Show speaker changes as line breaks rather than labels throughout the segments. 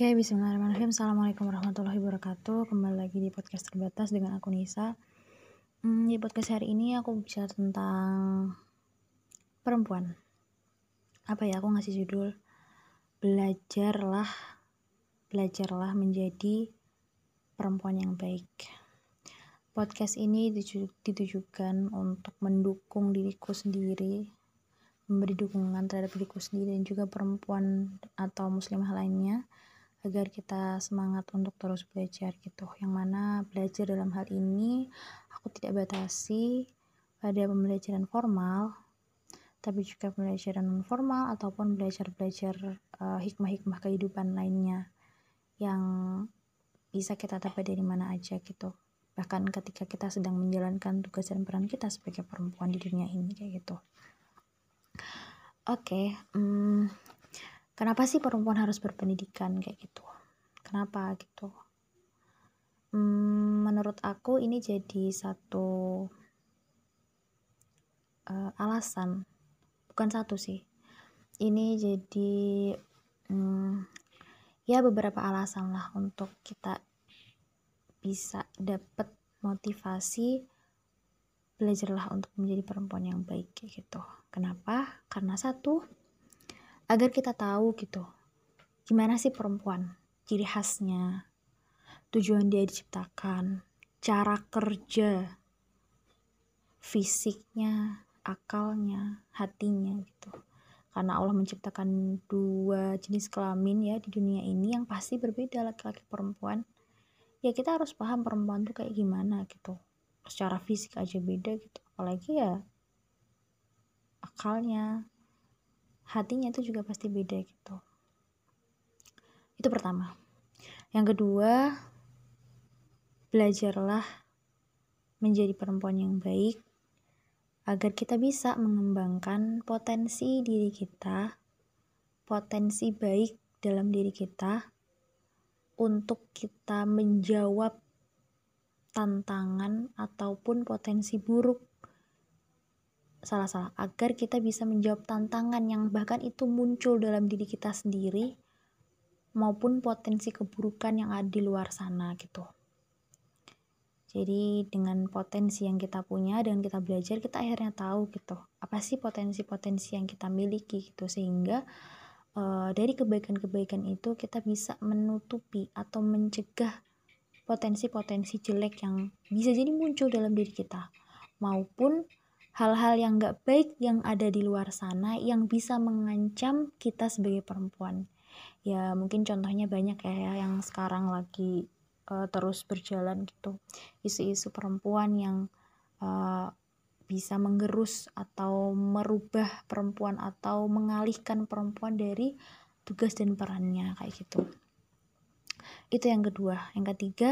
Oke, bismillahirrahmanirrahim. Assalamualaikum warahmatullahi wabarakatuh. Kembali lagi di podcast terbatas dengan aku Nisa. Hmm, di podcast hari ini aku bicara tentang perempuan. Apa ya? Aku ngasih judul belajarlah, belajarlah menjadi perempuan yang baik. Podcast ini ditujukan untuk mendukung diriku sendiri, memberi dukungan terhadap diriku sendiri dan juga perempuan atau muslimah lainnya agar kita semangat untuk terus belajar gitu. Yang mana belajar dalam hal ini aku tidak batasi pada pembelajaran formal tapi juga pembelajaran non formal ataupun belajar-belajar uh, hikmah-hikmah kehidupan lainnya yang bisa kita dapat dari mana aja gitu. Bahkan ketika kita sedang menjalankan tugas dan peran kita sebagai perempuan di dunia ini kayak gitu. Oke okay, hmm, kenapa sih perempuan harus berpendidikan kayak gitu kenapa gitu hmm, menurut aku ini jadi satu uh, alasan bukan satu sih ini jadi hmm, ya beberapa alasan lah untuk kita bisa dapat motivasi belajarlah untuk menjadi perempuan yang baik gitu. Kenapa? Karena satu, agar kita tahu gitu gimana sih perempuan? Ciri khasnya tujuan dia diciptakan cara kerja fisiknya akalnya hatinya gitu. Karena Allah menciptakan dua jenis kelamin ya di dunia ini yang pasti berbeda laki-laki perempuan. Ya kita harus paham perempuan tuh kayak gimana gitu. Secara fisik aja beda gitu. Apalagi ya akalnya hatinya itu juga pasti beda gitu. Itu pertama. Yang kedua belajarlah menjadi perempuan yang baik agar kita bisa mengembangkan potensi diri kita potensi baik dalam diri kita untuk kita menjawab tantangan ataupun potensi buruk salah-salah agar kita bisa menjawab tantangan yang bahkan itu muncul dalam diri kita sendiri maupun potensi keburukan yang ada di luar sana gitu. Jadi dengan potensi yang kita punya dan kita belajar kita akhirnya tahu gitu apa sih potensi-potensi yang kita miliki gitu. Sehingga uh, dari kebaikan-kebaikan itu kita bisa menutupi atau mencegah potensi-potensi jelek yang bisa jadi muncul dalam diri kita. Maupun hal-hal yang gak baik yang ada di luar sana yang bisa mengancam kita sebagai perempuan. Ya mungkin contohnya banyak ya yang sekarang lagi uh, terus berjalan gitu. Isu-isu perempuan yang uh, bisa menggerus atau merubah perempuan atau mengalihkan perempuan dari tugas dan perannya kayak gitu. Itu yang kedua. Yang ketiga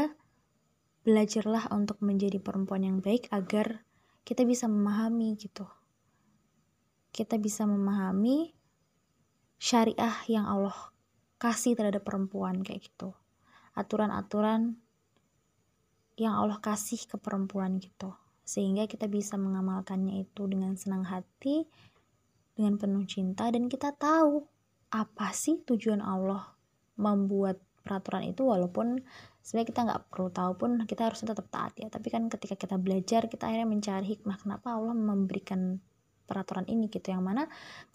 belajarlah untuk menjadi perempuan yang baik agar kita bisa memahami gitu. Kita bisa memahami syariah yang Allah kasih terhadap perempuan kayak gitu. Aturan-aturan yang Allah kasih ke perempuan gitu. Sehingga kita bisa mengamalkannya itu dengan senang hati dengan penuh cinta dan kita tahu apa sih tujuan Allah membuat peraturan itu walaupun sebenarnya kita nggak perlu tahu pun kita harus tetap taat ya. Tapi kan ketika kita belajar kita akhirnya mencari hikmah. Kenapa Allah memberikan peraturan ini gitu? Yang mana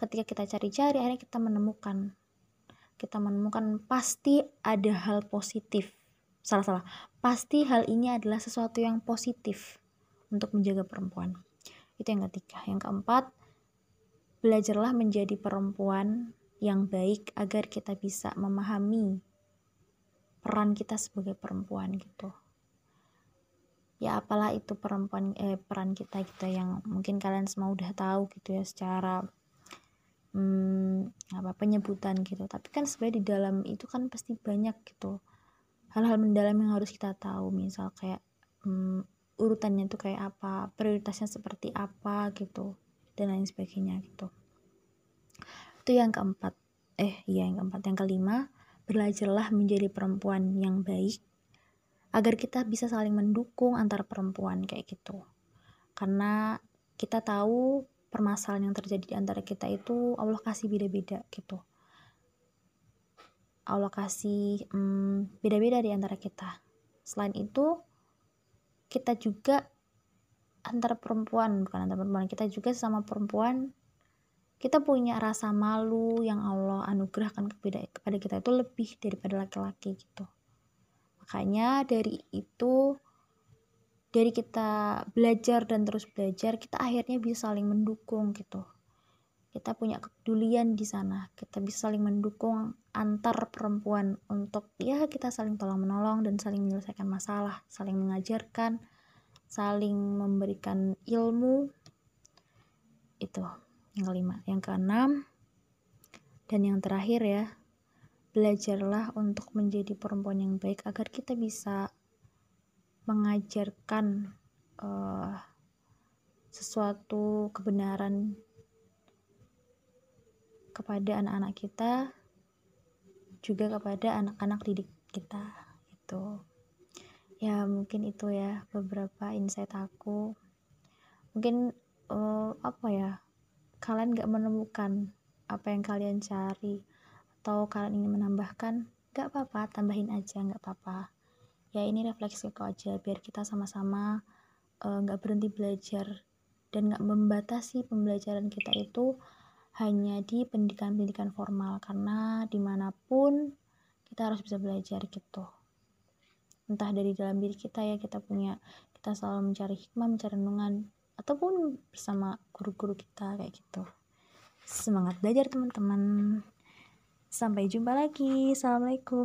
ketika kita cari-cari akhirnya kita menemukan kita menemukan pasti ada hal positif. Salah salah. Pasti hal ini adalah sesuatu yang positif untuk menjaga perempuan. Itu yang ketiga. Yang keempat belajarlah menjadi perempuan yang baik agar kita bisa memahami peran kita sebagai perempuan gitu. Ya apalah itu perempuan eh, peran kita gitu yang mungkin kalian semua udah tahu gitu ya secara hmm, apa penyebutan gitu. Tapi kan sebenarnya di dalam itu kan pasti banyak gitu hal-hal mendalam yang harus kita tahu. Misal kayak hmm, urutannya itu kayak apa prioritasnya seperti apa gitu dan lain sebagainya gitu. Itu yang keempat. Eh iya yang keempat. Yang kelima belajarlah menjadi perempuan yang baik agar kita bisa saling mendukung antar perempuan kayak gitu. Karena kita tahu permasalahan yang terjadi di antara kita itu Allah kasih beda-beda gitu. Allah kasih hmm, beda-beda di antara kita. Selain itu kita juga antar perempuan bukan antar perempuan kita juga sama perempuan kita punya rasa malu yang Allah anugerahkan kepada kita itu lebih daripada laki-laki gitu. Makanya dari itu dari kita belajar dan terus belajar kita akhirnya bisa saling mendukung gitu. Kita punya kepedulian di sana. Kita bisa saling mendukung antar perempuan untuk ya kita saling tolong menolong dan saling menyelesaikan masalah saling mengajarkan saling memberikan ilmu itu yang kelima. Yang keenam dan yang terakhir ya belajarlah untuk menjadi perempuan yang baik agar kita bisa mengajarkan uh, sesuatu kebenaran kepada anak-anak kita juga kepada anak-anak didik kita itu ya mungkin itu ya beberapa insight aku. Mungkin uh, apa ya kalian gak menemukan apa yang kalian cari atau kalian ingin menambahkan gak apa-apa tambahin aja gak apa-apa. Ya ini refleksi kok aja biar kita sama-sama uh, gak berhenti belajar dan gak membatasi pembelajaran kita itu hanya di pendidikan-pendidikan formal karena di mana pun kita harus bisa belajar gitu. Entah dari dalam diri kita ya kita punya kita selalu mencari hikmah mencari renungan ataupun bersama guru-guru kita kayak gitu. Semangat belajar teman-teman. Sampai jumpa lagi. Assalamualaikum